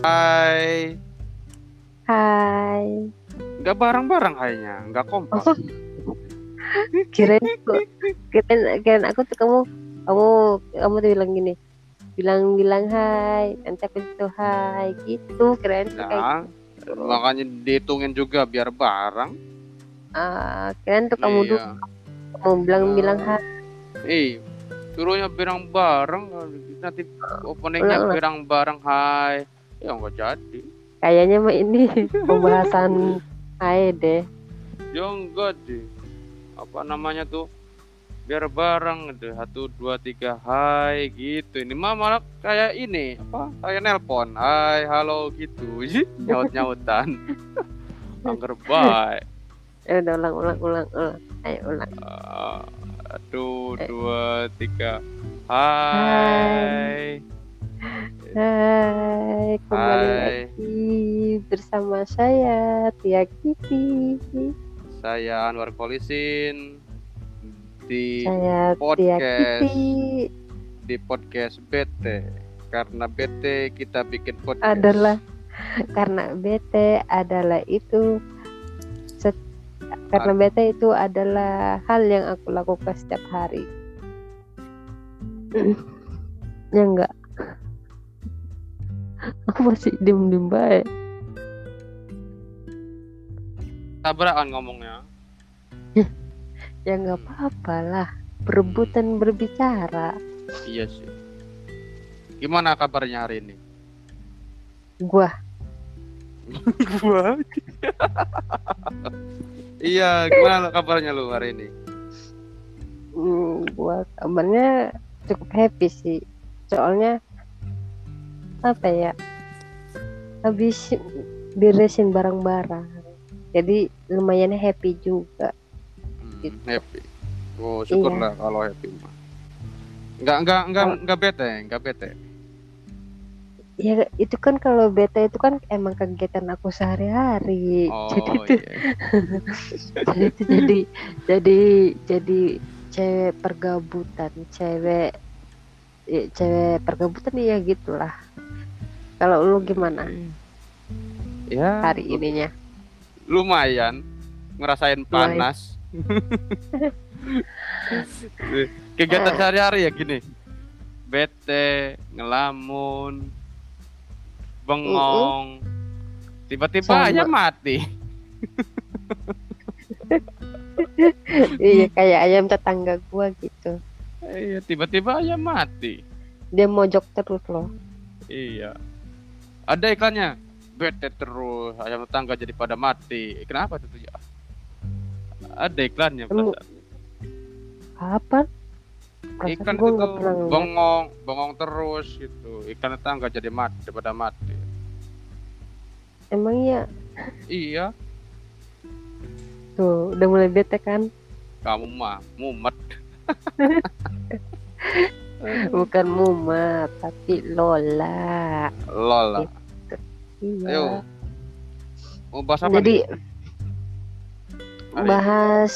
Hai. Hai. Nggak bareng-bareng kayaknya, nggak kompak. Oh, kirain aku, kirain, kirain aku tuh kamu, kamu, kamu tuh bilang gini, bilang-bilang hai, nanti aku itu hai, gitu, kayak Nah, gitu. makanya dihitungin juga biar bareng. Ah, kirain tuh kamu dulu, Iya. kamu bilang-bilang hai. Eh, suruhnya bilang bareng, nanti openingnya bilang bareng hai. Ya nggak jadi. Kayaknya mah ini pembahasan deh. Ya enggak deh. Apa namanya tuh? Biar bareng deh. Satu, dua, tiga, hai gitu. Ini mah malah kayak ini. Apa? Kayak nelpon. Hai, halo gitu. Ih, Nyaut-nyautan. Angger baik. Ya udah ulang, ulang, ulang, ulang. Ayo ulang. Ah, Satu, Eh. dua, tiga. Hai. Hai, kembali Hai. lagi bersama saya Tia Kiti. Saya Anwar Polisin di Saya Tia podcast. Kiti di podcast BT. Karena BT kita bikin podcast. adalah karena BT adalah itu set- karena BT itu adalah hal yang aku lakukan setiap hari. ya enggak. Aku masih diem-diem baik. tabrakan ngomongnya. Ya enggak apa-apa lah. Berebutan berbicara. Iya sih. Gimana kabarnya hari ini? Gua Gua. iya, gimana kabarnya lu hari ini? Hmm, gua kabarnya cukup happy sih soalnya apa ya? Habis beresin barang-barang. Jadi lumayan happy juga. Hmm, happy. Oh, syukurlah kalau happy. Enggak enggak Kalau- enggak bete, enggak bete. ya itu kan kalau beta itu kan emang kegiatan aku sehari-hari. Oh, jadi itu iya. jadi itu jadi jadi jadi cewek pergabutan cewek ya, cewek pergabutan ya gitulah kalau lu gimana Ya, hari ininya lumayan ngerasain panas. Kegiatan sehari-hari ya gini. Bete, ngelamun, bengong. Tiba-tiba aja mati. iya kayak ayam tetangga gua gitu Iya, tiba-tiba aja mati. dia mojok terus loh Iya. Ada iklannya. Bete terus, ayam tetangga jadi pada mati. Kenapa tuh ya? Ada iklannya. Perasaan Ikan itu bengong, bengong terus gitu. Ikan tetangga jadi mati daripada mati. emang ya Iya, tuh udah mulai bete kan kamu mah mumet. bukan mumat tapi lola. Lola. iya. Ayo. Mau bahas apa jadi nih? Bahas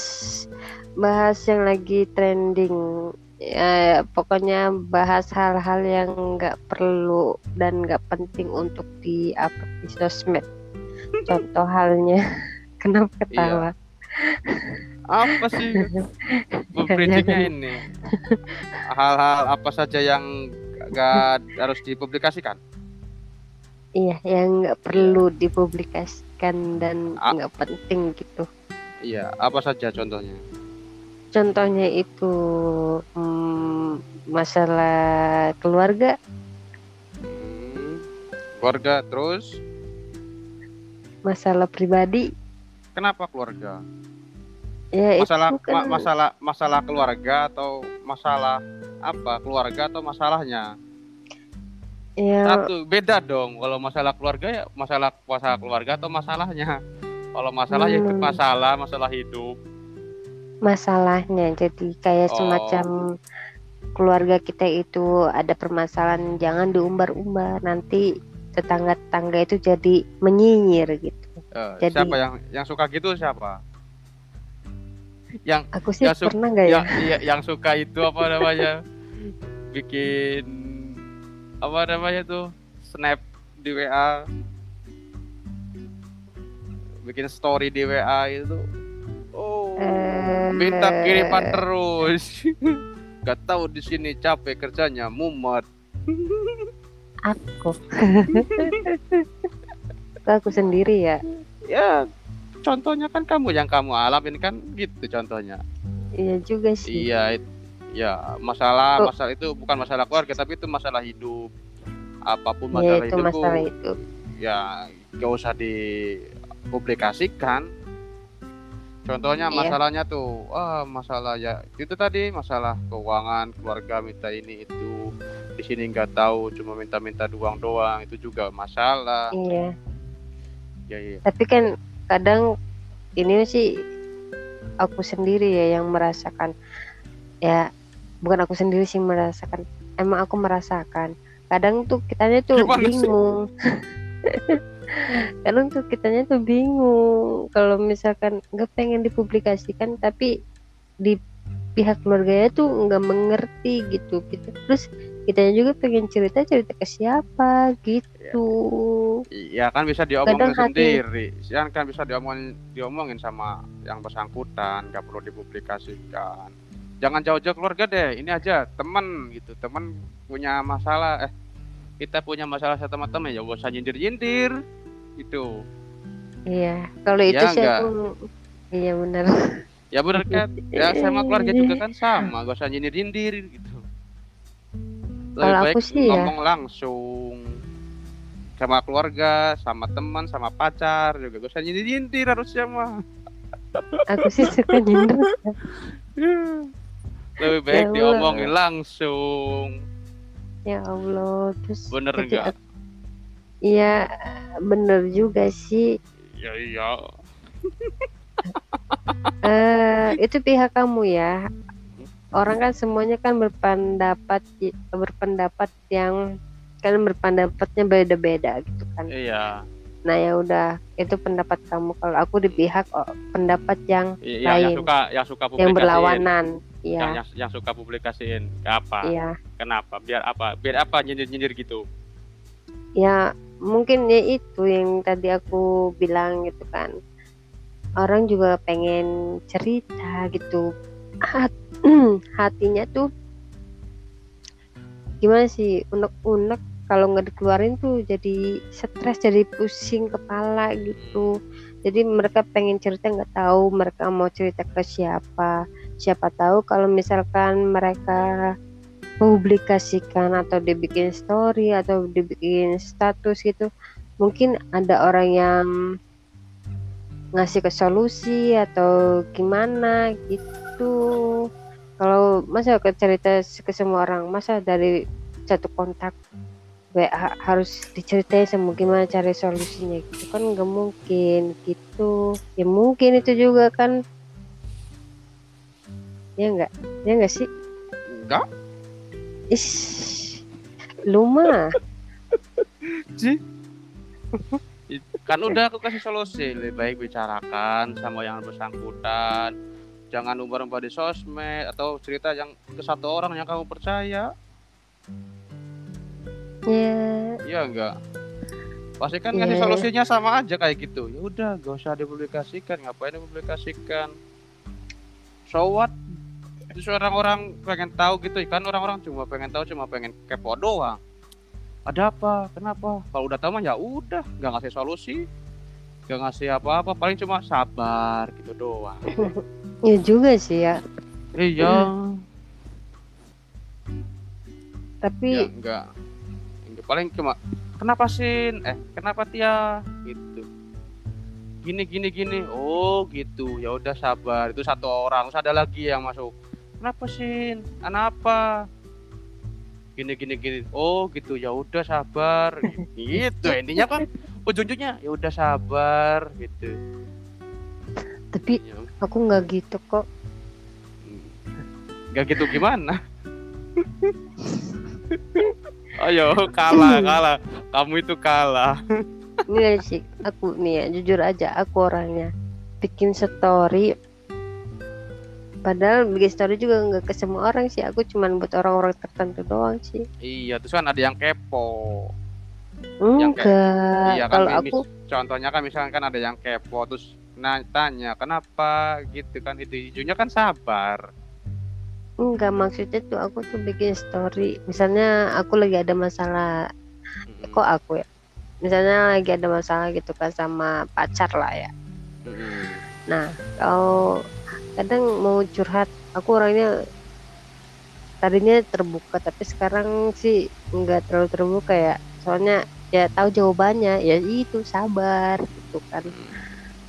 bahas yang lagi trending. Ya pokoknya bahas hal-hal yang nggak perlu dan nggak penting untuk di upload di sosmed. Contoh halnya. Kenapa ketawa? Apa sih memprediknya ini? Hal-hal apa saja yang gak harus dipublikasikan? iya yang nggak perlu dipublikasikan dan nggak penting gitu Iya, apa saja contohnya? contohnya itu hmm, masalah keluarga Hmm, keluarga terus masalah pribadi kenapa keluarga? Ya Masalah itu kan ma- masalah masalah keluarga atau masalah apa? Keluarga atau masalahnya? ya Satu, beda dong. Kalau masalah keluarga ya masalah masalah keluarga atau masalahnya. Kalau masalah ya itu Hmm. masalah, masalah hidup. masalahnya jadi kayak Oh. semacam keluarga kita itu ada permasalahan jangan diumbar-umbar nanti tetangga-tetangga itu jadi menyinyir gitu Eh, Jadi- siapa yang yang suka gitu siapa? Yang aku sih Ya, su- pernah nggak ya? yang iya, yang suka itu apa namanya? Bikin apa namanya tuh? Snap di WA bikin story di WA itu. Oh Eh. minta kiriman terus. Gak tahu di sini capek kerjanya mumet. Aku. Aku sendiri ya? Ya contohnya kan kamu yang kamu alamin kan gitu contohnya. Iya juga sih. Iya ya masalah Oh. masalah itu bukan masalah keluarga tapi itu masalah hidup. Apa pun ya masalah itu hidupku masalah itu ya gak usah dipublikasikan. Contohnya Iya. masalahnya tuh ah masalah ya itu tadi masalah keuangan keluarga minta ini itu. Di sini nggak tahu cuma minta-minta doang doang itu juga masalah. Iya. Ya ya. Tapi kan kadang ini sih aku sendiri ya yang merasakan. Ya bukan aku sendiri sih merasakan emang aku merasakan. Kadang tuh kitanya tuh Gimana bingung. Kadang tuh kitanya tuh bingung. Kalau misalkan nggak pengen dipublikasikan tapi di pihak keluarganya tuh nggak mengerti gitu gitu. Terus kitanya juga pengen cerita cerita ke siapa gitu Iya kan bisa diomongin Kadang hati- sendiri, kan kan bisa diomongin diomongin sama yang bersangkutan, nggak perlu dipublikasikan. Jangan jauh-jauh keluarga deh, ini aja teman gitu, teman punya masalah, eh kita punya masalah sama teman-teman ya gak usah nyindir-nyindir, gitu. Iya, kalau itu Ya, sih aku iya benar. Ya bener kan, ya sama keluarga juga kan sama, gak usah nyindir-nyindir gitu. Lebih Kalau baik aku sih ya. ngomong langsung sama keluarga, sama teman, sama pacar juga gak usah nyindir-nyindir harusnya mah. Aku sih suka nyindir. Lebih baik Ya Allah. diomongin langsung. Ya Allah, terus Bener jadi nggak? aku- Iya, bener juga sih. Ya iya. Eh, itu pihak kamu ya. Orang kan semuanya kan berpendapat berpendapat yang kan berpendapatnya beda-beda gitu kan. Iya. Nah ya udah, itu pendapat kamu. Kalau aku di pihak oh, pendapat yang Iya, yang, yang Lain. suka yang suka publikasiin. yang berlawanan. Yang, Iya, yang, yang suka publikasiin. Apa? iya. Kenapa? Biar apa? Biar apa nyindir-nyindir gitu? ya mungkin ya itu yang tadi aku bilang gitu kan orang juga pengen cerita gitu Hat- hatinya tuh gimana sih unek-unek kalau nggak dikeluarin tuh jadi stres jadi pusing kepala gitu. Jadi mereka pengen cerita nggak tahu mereka mau cerita ke siapa. Siapa tahu kalau misalkan mereka publikasikan atau dibikin story atau dibikin status gitu mungkin ada orang yang ngasih ke solusi atau gimana gitu kalau masa ke cerita ke semua orang masa dari satu kontak WA harus diceritain sama gimana cari solusinya gitu. Kan nggak mungkin gitu. Ya mungkin itu juga kan. Ya enggak ya enggak sih? Enggak. Ish, lu mah. Ji. kan udah aku kasih solusi. Lebih baik bicarakan sama yang bersangkutan jangan umbar-umbar di sosmed atau cerita yang ke satu orang yang kamu percaya. Ya iya enggak pasti kan Iya, ngasih iya. solusinya sama aja kayak gitu. Ya udah gak usah dipublikasikan. Ngapain dipublikasikan? So what? Terus orang-orang pengen tahu gitu. Kan orang-orang cuma pengen tahu cuma pengen kepo doang. Ada apa? Kenapa? Kalau udah tahu mah ya udah nggak ngasih solusi. Nggak ngasih apa-apa. Paling cuma sabar gitu doang ya juga sih ya. Iya. Ya tapi enggak. Enggak, paling cuma kenapa sin eh kenapa Tia? Gitu. Gini gini gini. Oh gitu. Ya udah sabar. Itu satu orang. Terus ada lagi yang masuk. Kenapa sin kenapa? Gini gini gini. Oh gitu. Ya udah sabar. Gitu. Intinya kan ujung-ujungnya ya udah sabar. Gitu. Tapi Ya, aku nggak gitu kok. Nggak gitu gimana? Ayo kalah kalah. Kamu itu kalah. Enggak sih aku nih ya jujur aja aku orangnya bikin story. Padahal bikin story juga nggak ke semua orang sih aku cuman buat orang-orang tertentu doang sih. Iya, terus kan ada yang kepo. Yang kayak- enggak. Iya kan kalau aku contohnya kan misalkan kan ada yang kepo terus nah, tanya kenapa? Gitu kan itu hijaunya kan sabar. Enggak maksudnya tuh aku tuh bikin story. Misalnya aku lagi ada masalah Mm-mm. kok aku ya? Misalnya lagi ada masalah gitu kan sama pacar lah ya. Mm-mm. nah kalau kadang mau curhat aku orangnya tadinya terbuka tapi sekarang sih nggak terlalu terbuka ya. Soalnya ya tahu jawabannya ya itu sabar gitu kan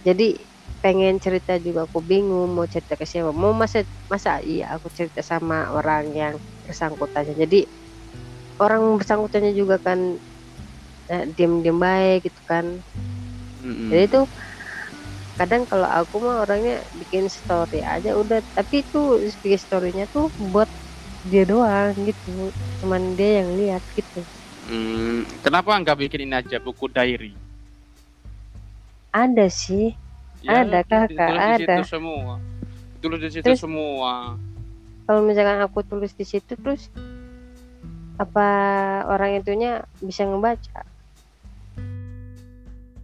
jadi pengen cerita juga aku bingung mau cerita ke siapa. Mau masa masa iya aku cerita sama orang yang bersangkutannya. Jadi orang bersangkutannya juga kan eh, diam-diam baik gitu kan. Mm-mm. jadi itu kadang kalau aku mah orangnya bikin story aja udah. Tapi itu bikin storynya tuh buat dia doang gitu. Cuman dia yang lihat gitu. Hmm, kenapa nggak bikin ini aja buku diary ada sih. Ada, tulis di- Kakak, tulis di situ ada. semua. Tulis di situ Terus- semua. kalau misalkan aku tulis di situ terus apa orang itunya bisa ngebaca?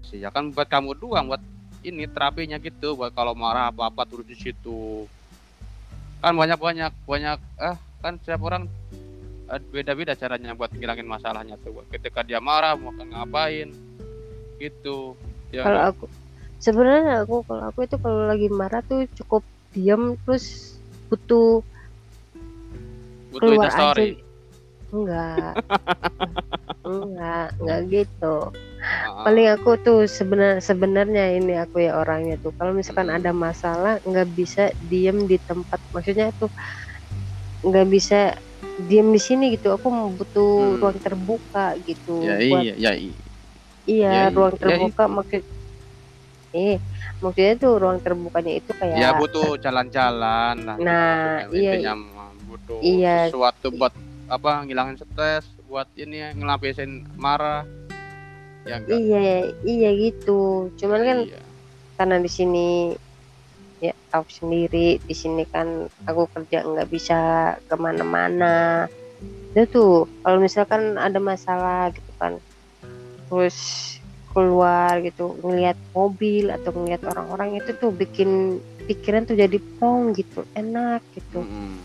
Sih ya kan buat kamu doang buat ini terapinya gitu buat kalau marah apa apa tulis di situ. Kan banyak banyak banyak eh kan setiap orang beda beda caranya buat ngilangin masalahnya tuh ketika dia marah mau ngapain gitu ya. Kalau aku sebenarnya aku kalau aku itu kalau lagi marah tuh cukup diam terus butuh butuh keluar aja. enggak. Enggak enggak gitu. Ah, paling aku tuh sebenar sebenarnya ini aku ya orangnya tuh kalau misalkan Hmm. ada masalah nggak bisa diem di tempat maksudnya tuh nggak bisa diem di sini gitu. Aku mau butuh Hmm. ruang terbuka gitu ya buat iya ya iya iya Ya, ruang ya terbuka maksud eh maksudnya tuh ruang terbukanya itu kayak ya butuh jalan-jalan lah Nah, maksudnya. iya. Intinya mah butuh Iya. sesuatu buat apa ngilangin stres buat ini ngelapisin marah ya enggak iya iya gitu cuman kan Iya. karena di sini ya tahu sendiri di sini kan aku kerja nggak bisa ke mana-mana itu tuh kalau misalkan ada masalah gitu kan terus keluar gitu ngelihat mobil atau ngelihat orang-orang itu tuh bikin pikiran tuh jadi plong gitu enak gitu. Mm-mm.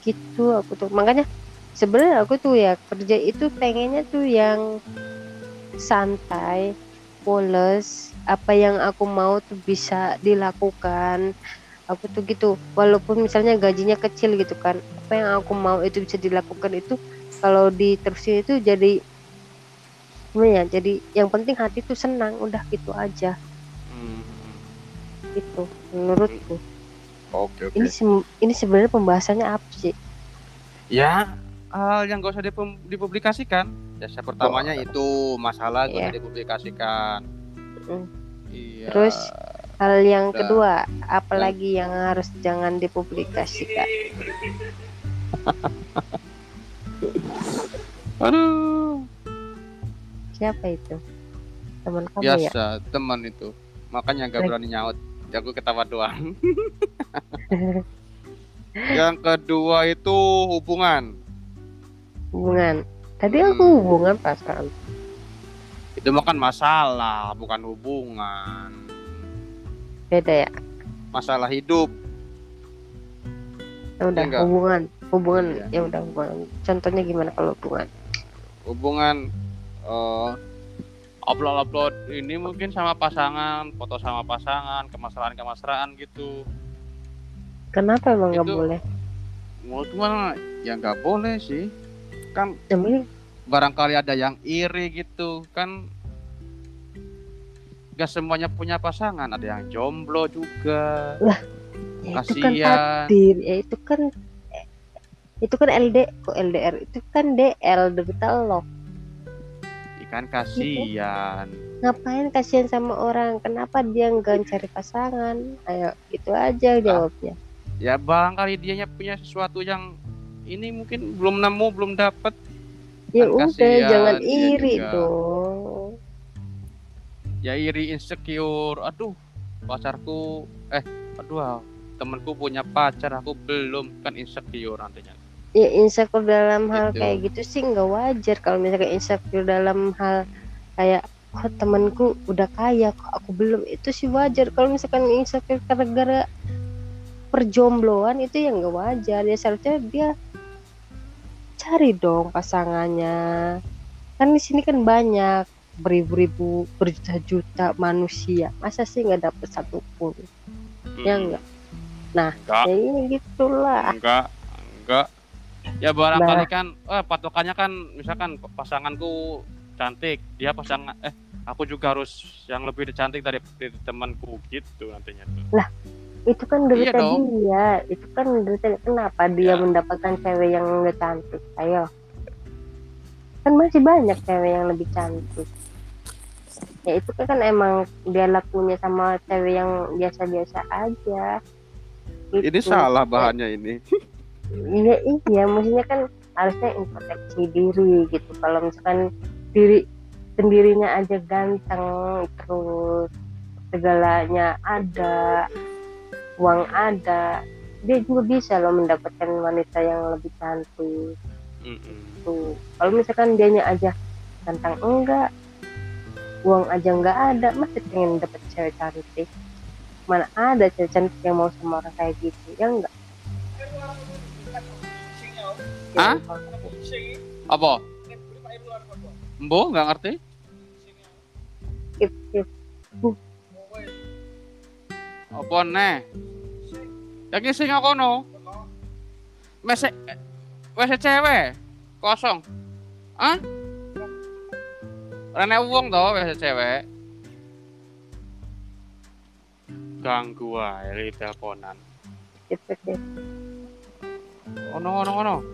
gitu aku tuh. Makanya sebenarnya aku tuh ya kerja itu pengennya tuh yang santai poles apa yang aku mau tuh bisa dilakukan. Aku tuh gitu walaupun misalnya gajinya kecil gitu kan apa yang aku mau itu bisa dilakukan itu kalau diterusin itu jadi gimana ya jadi yang penting hati tuh senang udah gitu aja Mm. gitu menurutku oke oke ini sem- ini sebenarnya pembahasannya apa sih ya hal yang gak usah dipublikasikan ya yang pertamanya itu masalah gak Iya. usah dipublikasikan Mm. iya Terus hal yang Udah. kedua, apalagi yang harus jangan dipublikasikan? aduh Siapa itu? Teman kamu ya? biasa teman itu makanya gak berani nyaut ya aku ketawa doang yang kedua itu hubungan Hubungan. Tadi aku Hmm. hubungan perasaan. itu makan masalah bukan hubungan Beda ya? masalah hidup Ya udah enggak. hubungan. Hubungan Iya. ya udah hubungan. Contohnya gimana kalau hubungan? hubungan eh upload upload ini mungkin sama pasangan foto sama pasangan kemesraan kemesraan gitu. Kenapa emang nggak boleh? menurut gua ya nggak boleh sih. Kan Namanya barangkali ada yang iri gitu kan gak semuanya punya pasangan ada yang jomblo juga. Ya itu kan kasihan. takdir. Ya itu kan itu kan LD kok LDR itu kan DL derita lo ikan kasihan. Ngapain kasihan sama orang? Kenapa dia nggak cari pasangan? Ayo itu aja jawabnya. Ya barangkali dianya punya sesuatu yang ini mungkin belum nemu belum dapat ya Kan udah kasihan jangan iri juga. dong. Ya iri insecure. Aduh pacarku eh aduh ah, temenku punya pacar aku belum kan insecure nantinya ya insecure dalam hal Gitu. kayak gitu. sih nggak wajar. Kalau misalkan insecure dalam hal kayak kok temanku udah kaya kok aku belum itu sih wajar. Kalau misalkan insecure gara-gara perjombloan itu ya nggak wajar. Ya seharusnya dia cari dong pasangannya. Kan di sini kan banyak beribu-ribu berjuta-juta manusia. Masa sih nggak dapet satupun? Ya Hmm. enggak nah Enggak. ya ini gitulah. Enggak enggak ya barangkali kan? Eh, patokannya kan misalkan pasanganku cantik dia pasangan eh aku juga harus yang lebih cantik dari, dari temanku gitu nantinya. Tuh itu kan derita dong. dia itu kan derita kenapa dia Ya. mendapatkan cewek yang nggak cantik? Ayo. Kan masih banyak cewek yang lebih cantik. Ya itu kan emang dia lakunya sama cewek yang biasa-biasa aja. Ini Gitu. salah bahannya ini iya iya maksudnya kan harusnya introspeksi diri gitu. Kalau misalkan diri sendirinya aja ganteng terus segalanya ada uang ada dia juga bisa loh mendapatkan wanita yang lebih cantik. Tuh kalau misalkan dianya aja ganteng enggak. Uang aja enggak ada masih pengen dapet cewek cantik. Mana ada cewek cantik yang mau sama orang kayak gitu ya enggak Hah? apa? Mbo nggak ngerti. Apa nih yang sing kono Mese WC cewek? Kosong. Ah Rene uang toh WC cewek. Ganggu di teleponan skip ono ono ono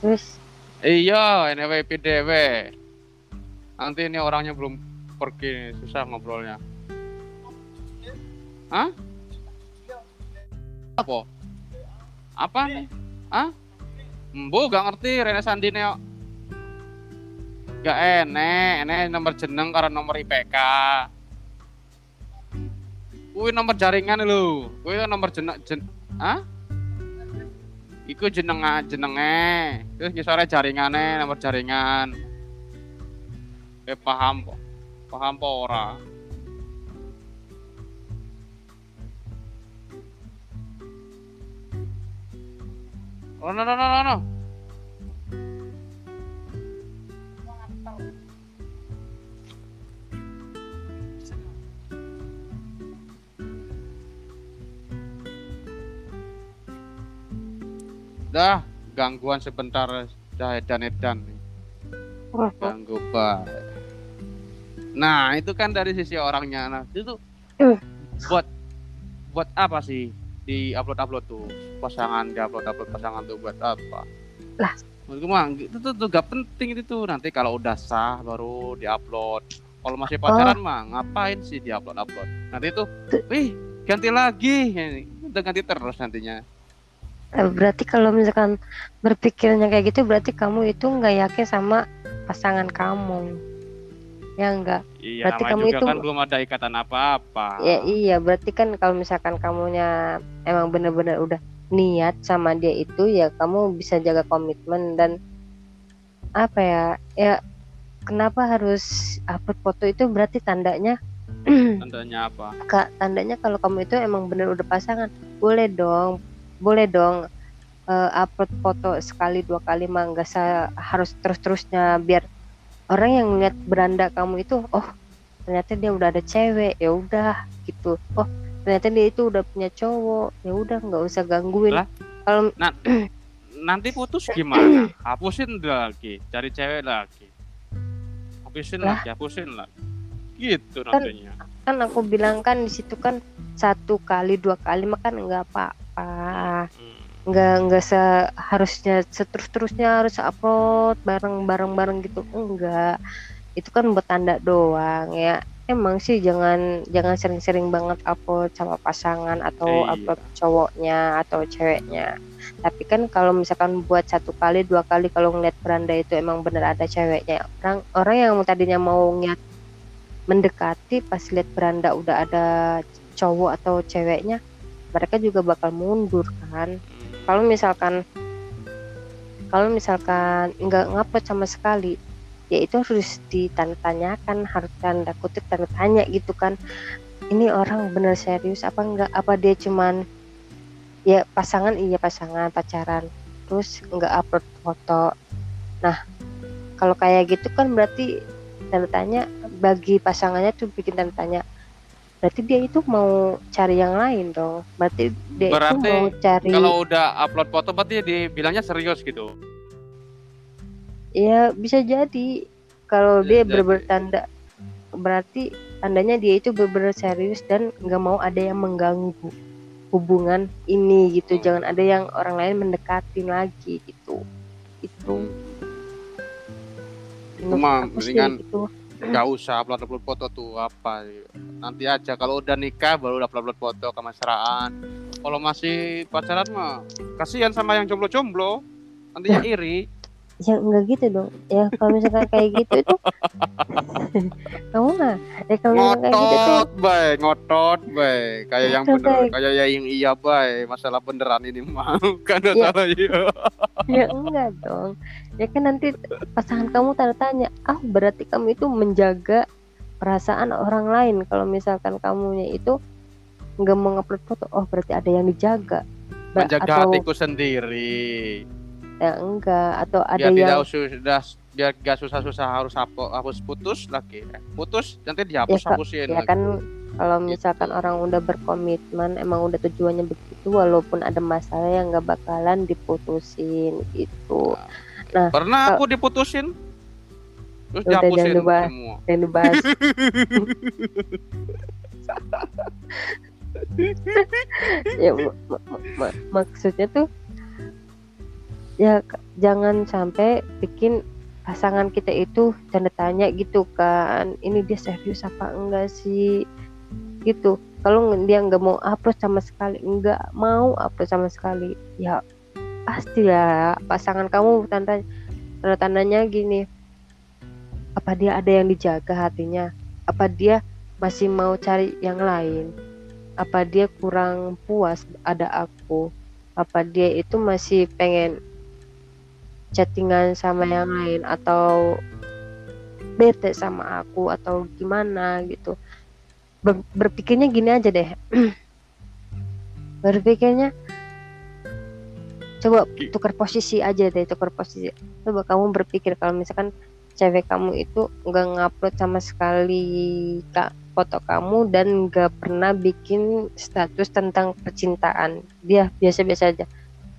terus Iya, anyway PDW. Nanti ini orangnya belum pergi, susah ngobrolnya. Hah? Apa? Apa nih? Hah? Mbo gak ngerti Rene Sandine kok. Gak enek, enek nomor jeneng karena nomor IPK. Kuwi nomor jaringan lho. Kuwi nomor jeneng jen Hah? Iku jeneng jenenge. Terus ngisore jaringane, nomor jaringan. Eh paham kok. Paham apa ora? Oh no no no no no. Dah, gangguan sebentar dah edan edan. Ganggu baik. Nah, itu kan dari sisi orangnya. Nah, itu Hmm. buat buat apa sih di upload upload tuh pasangan di upload upload pasangan tuh buat apa? Lah. menurutku mah itu tuh, tuh gak penting itu tuh nanti kalau udah sah baru diupload. Kalau masih pacaran mah ngapain sih diupload upload? Nanti itu, wih ganti lagi, udah ganti terus nantinya. Eh, berarti kalau misalkan berpikirnya kayak gitu berarti kamu itu nggak yakin sama pasangan kamu ya enggak Iya, Berarti kamu juga itu- kan belum ada ikatan apa-apa. ya iya berarti kan kalau misalkan kamunya emang bener-bener udah niat sama dia itu ya kamu bisa jaga komitmen dan apa ya ya kenapa harus upload foto itu berarti tandanya Tandanya apa? kak tandanya kalau kamu itu emang bener udah pasangan boleh dong boleh dong eh, upload foto sekali dua kali mah nggak harus terus terusnya biar orang yang lihat beranda kamu itu oh ternyata dia udah ada cewek ya udah gitu oh ternyata dia itu udah punya cowok ya udah nggak usah gangguin Lah. kalau Nanti putus gimana? Hapusin lagi, cari cewek lagi. Hapusin Lah. lagi, hapusin lagi. Gitu Kan- nantinya. kan aku bilang kan di situ kan satu kali dua kali mah kan nggak apa-apa Hmm. nggak nggak seharusnya seterus terusnya harus upload bareng bareng bareng gitu enggak itu kan buat tanda doang ya emang sih jangan jangan sering-sering banget upload sama pasangan atau Iya. upload cowoknya atau ceweknya. Tapi kan kalau misalkan buat satu kali dua kali kalau ngeliat beranda itu emang bener ada ceweknya orang orang yang tadinya mau niat mendekati pas lihat beranda udah ada cowok atau ceweknya mereka juga bakal mundur kan. Hmm. kalau misalkan kalau misalkan nggak ngupload sama sekali ya itu harus ditanya-tanyakan harus tanda kutip tanda tanya gitu kan. Ini orang bener serius apa enggak apa dia cuman ya pasangan iya pasangan pacaran terus nggak upload foto. Nah kalau kayak gitu kan berarti tanda tanya bagi pasangannya tuh bikin tanda tanya berarti dia itu mau cari yang lain dong berarti dia Berarti itu mau cari Kalau udah upload foto berarti dibilangnya serius gitu. Ya bisa jadi kalau Bisa dia jadi. tanda berarti tandanya dia itu bener serius dan nggak mau ada yang mengganggu hubungan ini gitu. Hmm. Jangan ada yang orang lain mendekatin lagi gitu. Itu Itu mah aku sih mendingan gitu. Nggak usah upload upload foto tuh apa nanti aja kalau udah nikah baru upload upload foto kemesraan kalau masih pacaran mah kasihan sama yang jomblo-jomblo. Nantinya iri Ya enggak gitu dong. Ya kalau misalkan kayak gitu itu kamu mah ya kalau misalkan kayak gitu tuh ngotot bay ngotot bay kayak yang Ngotot, bener kayak yang iya bay masalah beneran ini mah kan Iya. salah iya ya enggak dong. Ya kan nanti pasangan kamu tanda tanya, ah berarti kamu itu menjaga perasaan orang lain. Kalau misalkan kamunya itu nggak mau ngupload foto, oh berarti ada yang dijaga. Menjaga atau hatiku sendiri ya enggak. Atau ada biar yang tidak sudah biar gak susah-susah harus hapus hapus putus lagi Eh, putus nanti dihapus Ya, hapusin ya kan kalau misalkan orang udah berkomitmen emang udah tujuannya begitu walaupun ada masalah yang nggak bakalan diputusin gitu. Nah, pernah kalau- aku diputusin? Terus Udah, jangan dihapusin dibahas. semua. dan dibahas ya mak- mak- mak- maksudnya tuh ya jangan sampai bikin pasangan kita itu tanda tanya gitu kan ini dia serius apa enggak sih? Gitu. Kalau dia nggak mau upload sama sekali nggak mau upload sama sekali ya pasti ya pasangan kamu tanda tanda tandanya gini. Apa dia ada yang dijaga hatinya? Apa dia masih mau cari yang lain? Apa dia kurang puas ada aku? Apa dia itu masih pengen chattingan sama yang lain atau bete sama aku atau gimana gitu. Ber- berpikirnya gini aja deh. Berpikirnya coba tukar posisi aja deh tukar posisi. Coba kamu berpikir kalau misalkan cewek kamu itu nggak ngupload sama sekali kak foto kamu dan nggak pernah bikin status tentang percintaan. Dia biasa-biasa aja.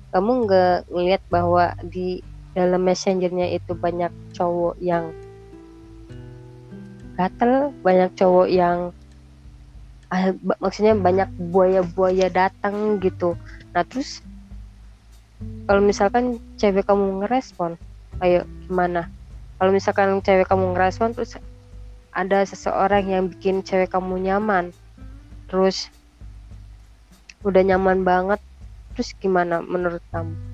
Kamu nggak ngelihat bahwa di dalam messengernya itu banyak cowok yang gatel banyak cowok yang ah, maksudnya banyak buaya-buaya datang gitu. Nah terus kalau misalkan cewek kamu ngerespon ayo gimana? Kalau misalkan cewek kamu ngerespon terus ada seseorang yang bikin cewek kamu nyaman terus udah nyaman banget terus gimana menurut kamu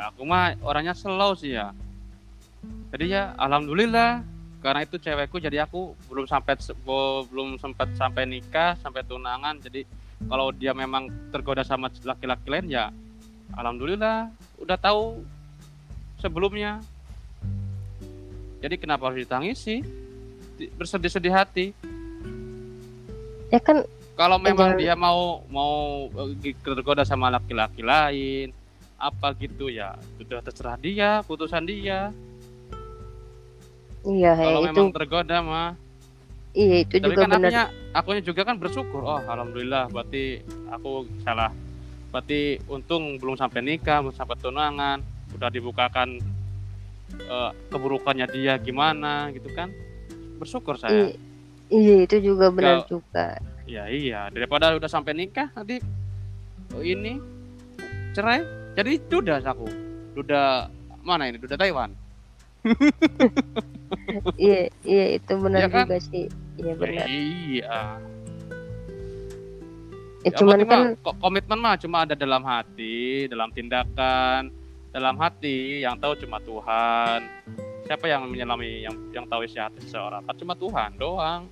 ya aku mah orangnya slow sih ya. Jadi ya alhamdulillah karena itu cewekku jadi aku belum sampai belum sempat sampai nikah sampai tunangan. Jadi kalau dia memang tergoda sama laki-laki lain ya alhamdulillah udah tahu sebelumnya. Jadi kenapa harus ditangisi? Di- bersedih-sedih hati. Ya kan kalau memang dia mau mau eh, tergoda sama laki-laki lain apa gitu ya. Sudah terserah dia putusan dia. Iya ya, kalau itu memang tergoda mah. Iya itu tapi juga kan benar. akunya juga kan bersyukur. Oh alhamdulillah berarti aku salah. Berarti untung belum sampai nikah belum sampai tunangan. Udah dibukakan eh, keburukannya dia gimana gitu kan? Bersyukur saya. I- iya itu juga benar Kalau- juga. Ya iya. Daripada udah sampai nikah nanti oh, ini cerai jadi duda aku duda mana ini duda Taiwan iya iya itu benar Iya kan? juga sih iya benar iya ya, Ya, cuman kan ko- komitmen mah cuma ada dalam hati, dalam tindakan, dalam hati yang tahu cuma Tuhan. Siapa yang menyelami yang yang tahu isi hati seseorang? Kan cuma Tuhan doang.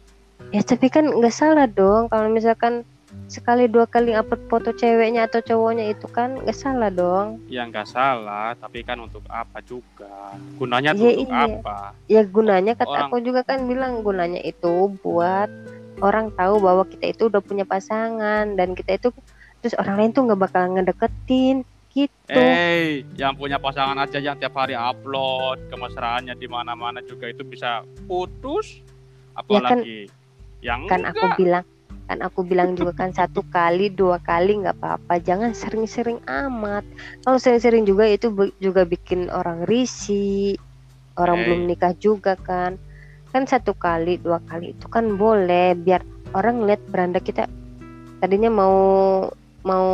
ya tapi kan nggak salah dong kalau misalkan sekali dua kali upload foto ceweknya atau cowoknya itu kan nggak salah dong Ya nggak salah, tapi kan untuk apa juga? Gunanya tuh Iya, untuk iya. apa? ya gunanya kata Orang- aku juga kan bilang gunanya itu buat orang tahu bahwa kita itu udah punya pasangan dan kita itu terus orang lain tuh nggak bakal ngedeketin gitu Eh, yang punya pasangan aja yang tiap hari upload kemesraannya di mana-mana juga itu bisa putus. Apalagi yang kan aku enggak. bilang kan aku bilang juga kan satu kali dua kali nggak apa-apa. Jangan sering-sering amat. Kalau sering-sering juga itu juga bikin orang risih. Orang belum nikah juga kan. Kan satu kali dua kali itu kan boleh. Biar orang lihat beranda kita. Tadinya mau mau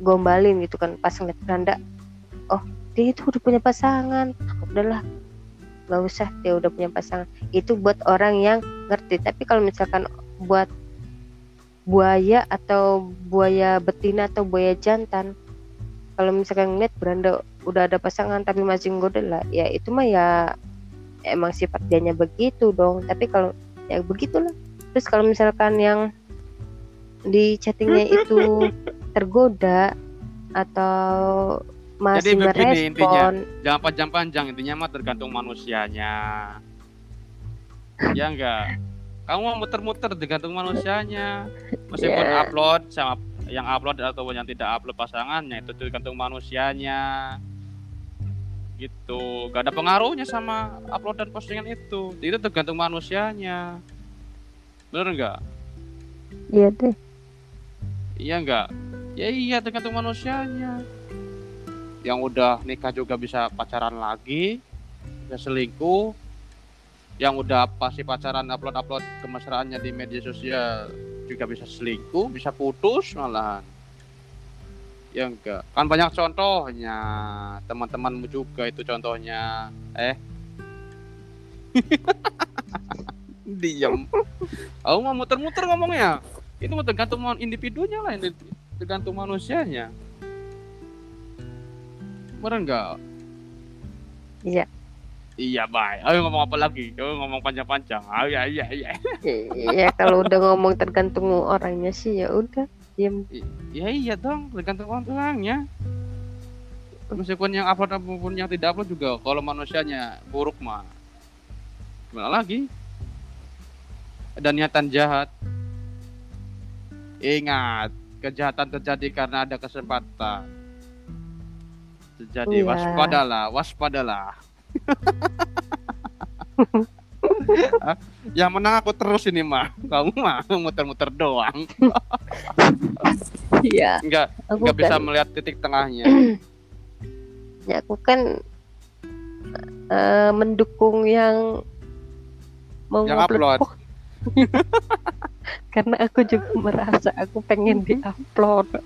gombalin gitu kan pas ngeliat beranda. Oh dia itu udah punya pasangan. Udahlah nggak usah dia udah punya pasangan. Itu buat orang yang ngerti. Tapi kalau misalkan buat buaya atau buaya betina atau buaya jantan. Kalau misalkan ngeliat beranda udah ada pasangan tapi masih nggoda lah ya itu mah ya emang sifat dianya begitu dong. Tapi kalau ya begitulah. Terus kalau misalkan yang di chattingnya itu tergoda atau masih begini merespon. jangan panjang-panjang. Intinya mah tergantung manusianya. Ya enggak kamu mau muter-muter tergantung manusianya meskipun Ya. upload sama yang upload atau yang tidak upload pasangannya itu tergantung manusianya gitu gak ada pengaruhnya sama upload dan postingan itu itu tergantung manusianya bener enggak iya deh Iya enggak? Ya iya tergantung manusianya. Yang udah nikah juga bisa pacaran lagi, bisa selingkuh. Yang udah pasti pacaran upload-upload kemesraannya di media sosial juga bisa selingkuh, bisa putus malahan. Ya enggak? Kan banyak contohnya. Teman-temanmu juga itu contohnya. Eh. Diam. Aku mau muter-muter ngomongnya itu tergantung individunya lah ini tergantung manusianya bener enggak Iya. Iya baik ayo ngomong apa lagi? Ayo ngomong panjang-panjang. Ayo iya iya iya. Ya kalau udah ngomong tergantung orangnya sih ya udah diam. Ya iya dong tergantung orangnya. Meskipun yang upload maupun yang tidak upload juga kalau manusianya buruk mah. Gimana lagi? Ada niatan jahat. Ingat kejahatan terjadi karena ada kesempatan. Terjadi Iya. waspadalah waspadalah? yang menang aku terus ini mah kamu mah muter-muter doang. Iya. Nggak nggak bisa kan melihat titik tengahnya. Ya aku kan eh, mendukung yang mau Yang upload. foto. karena aku juga merasa aku pengen diupload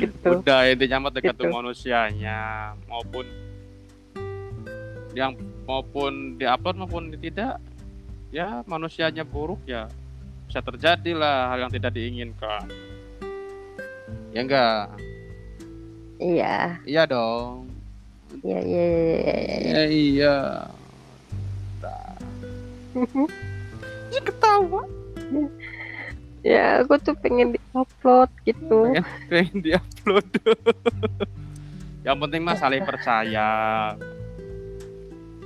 gitu. Udah intinya mah tergantung Gitu. manusianya. Maupun yang maupun diupload maupun tidak ya manusianya buruk ya bisa terjadi lah hal yang tidak diinginkan. Ya enggak? Iya. Iya dong. Iya iya iya, iya, iya. ya iya. Nah. ketawa ya aku tuh pengen diupload gitu. Pengen, pengen diupload. Yang penting mah saling percaya.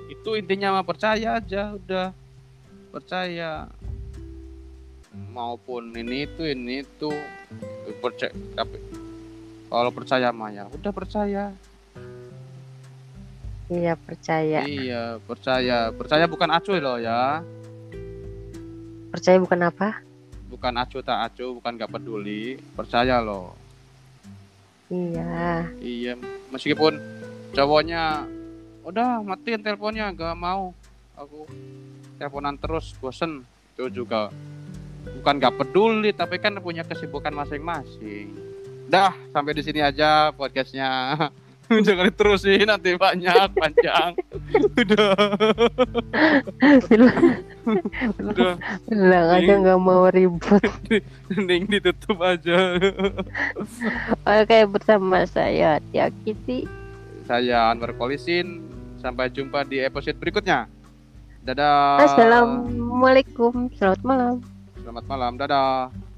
Itu intinya mah percaya aja udah. Percaya. Maupun ini itu ini itu. Percaya tapi kalau percaya mah ya udah percaya. Iya percaya. Iya percaya. Percaya bukan acuh loh ya. Percaya bukan apa bukan acuh tak acuh bukan gak peduli. Percaya loh iya. Iya, meskipun cowoknya udah matiin teleponnya gak mau. Aku teleponan terus bosen. Itu juga bukan gak peduli tapi kan punya kesibukan masing-masing. Dah sampai di sini aja podcastnya Jangan diterusin nanti banyak panjang. Udah, udah. bilang aja nggak mau ribut Mending ditutup aja. oke bersama saya Tia Kitty Saya Anwar Polisin. Sampai jumpa di episode berikutnya. Dadah. Assalamualaikum selamat malam Selamat malam. Dadah.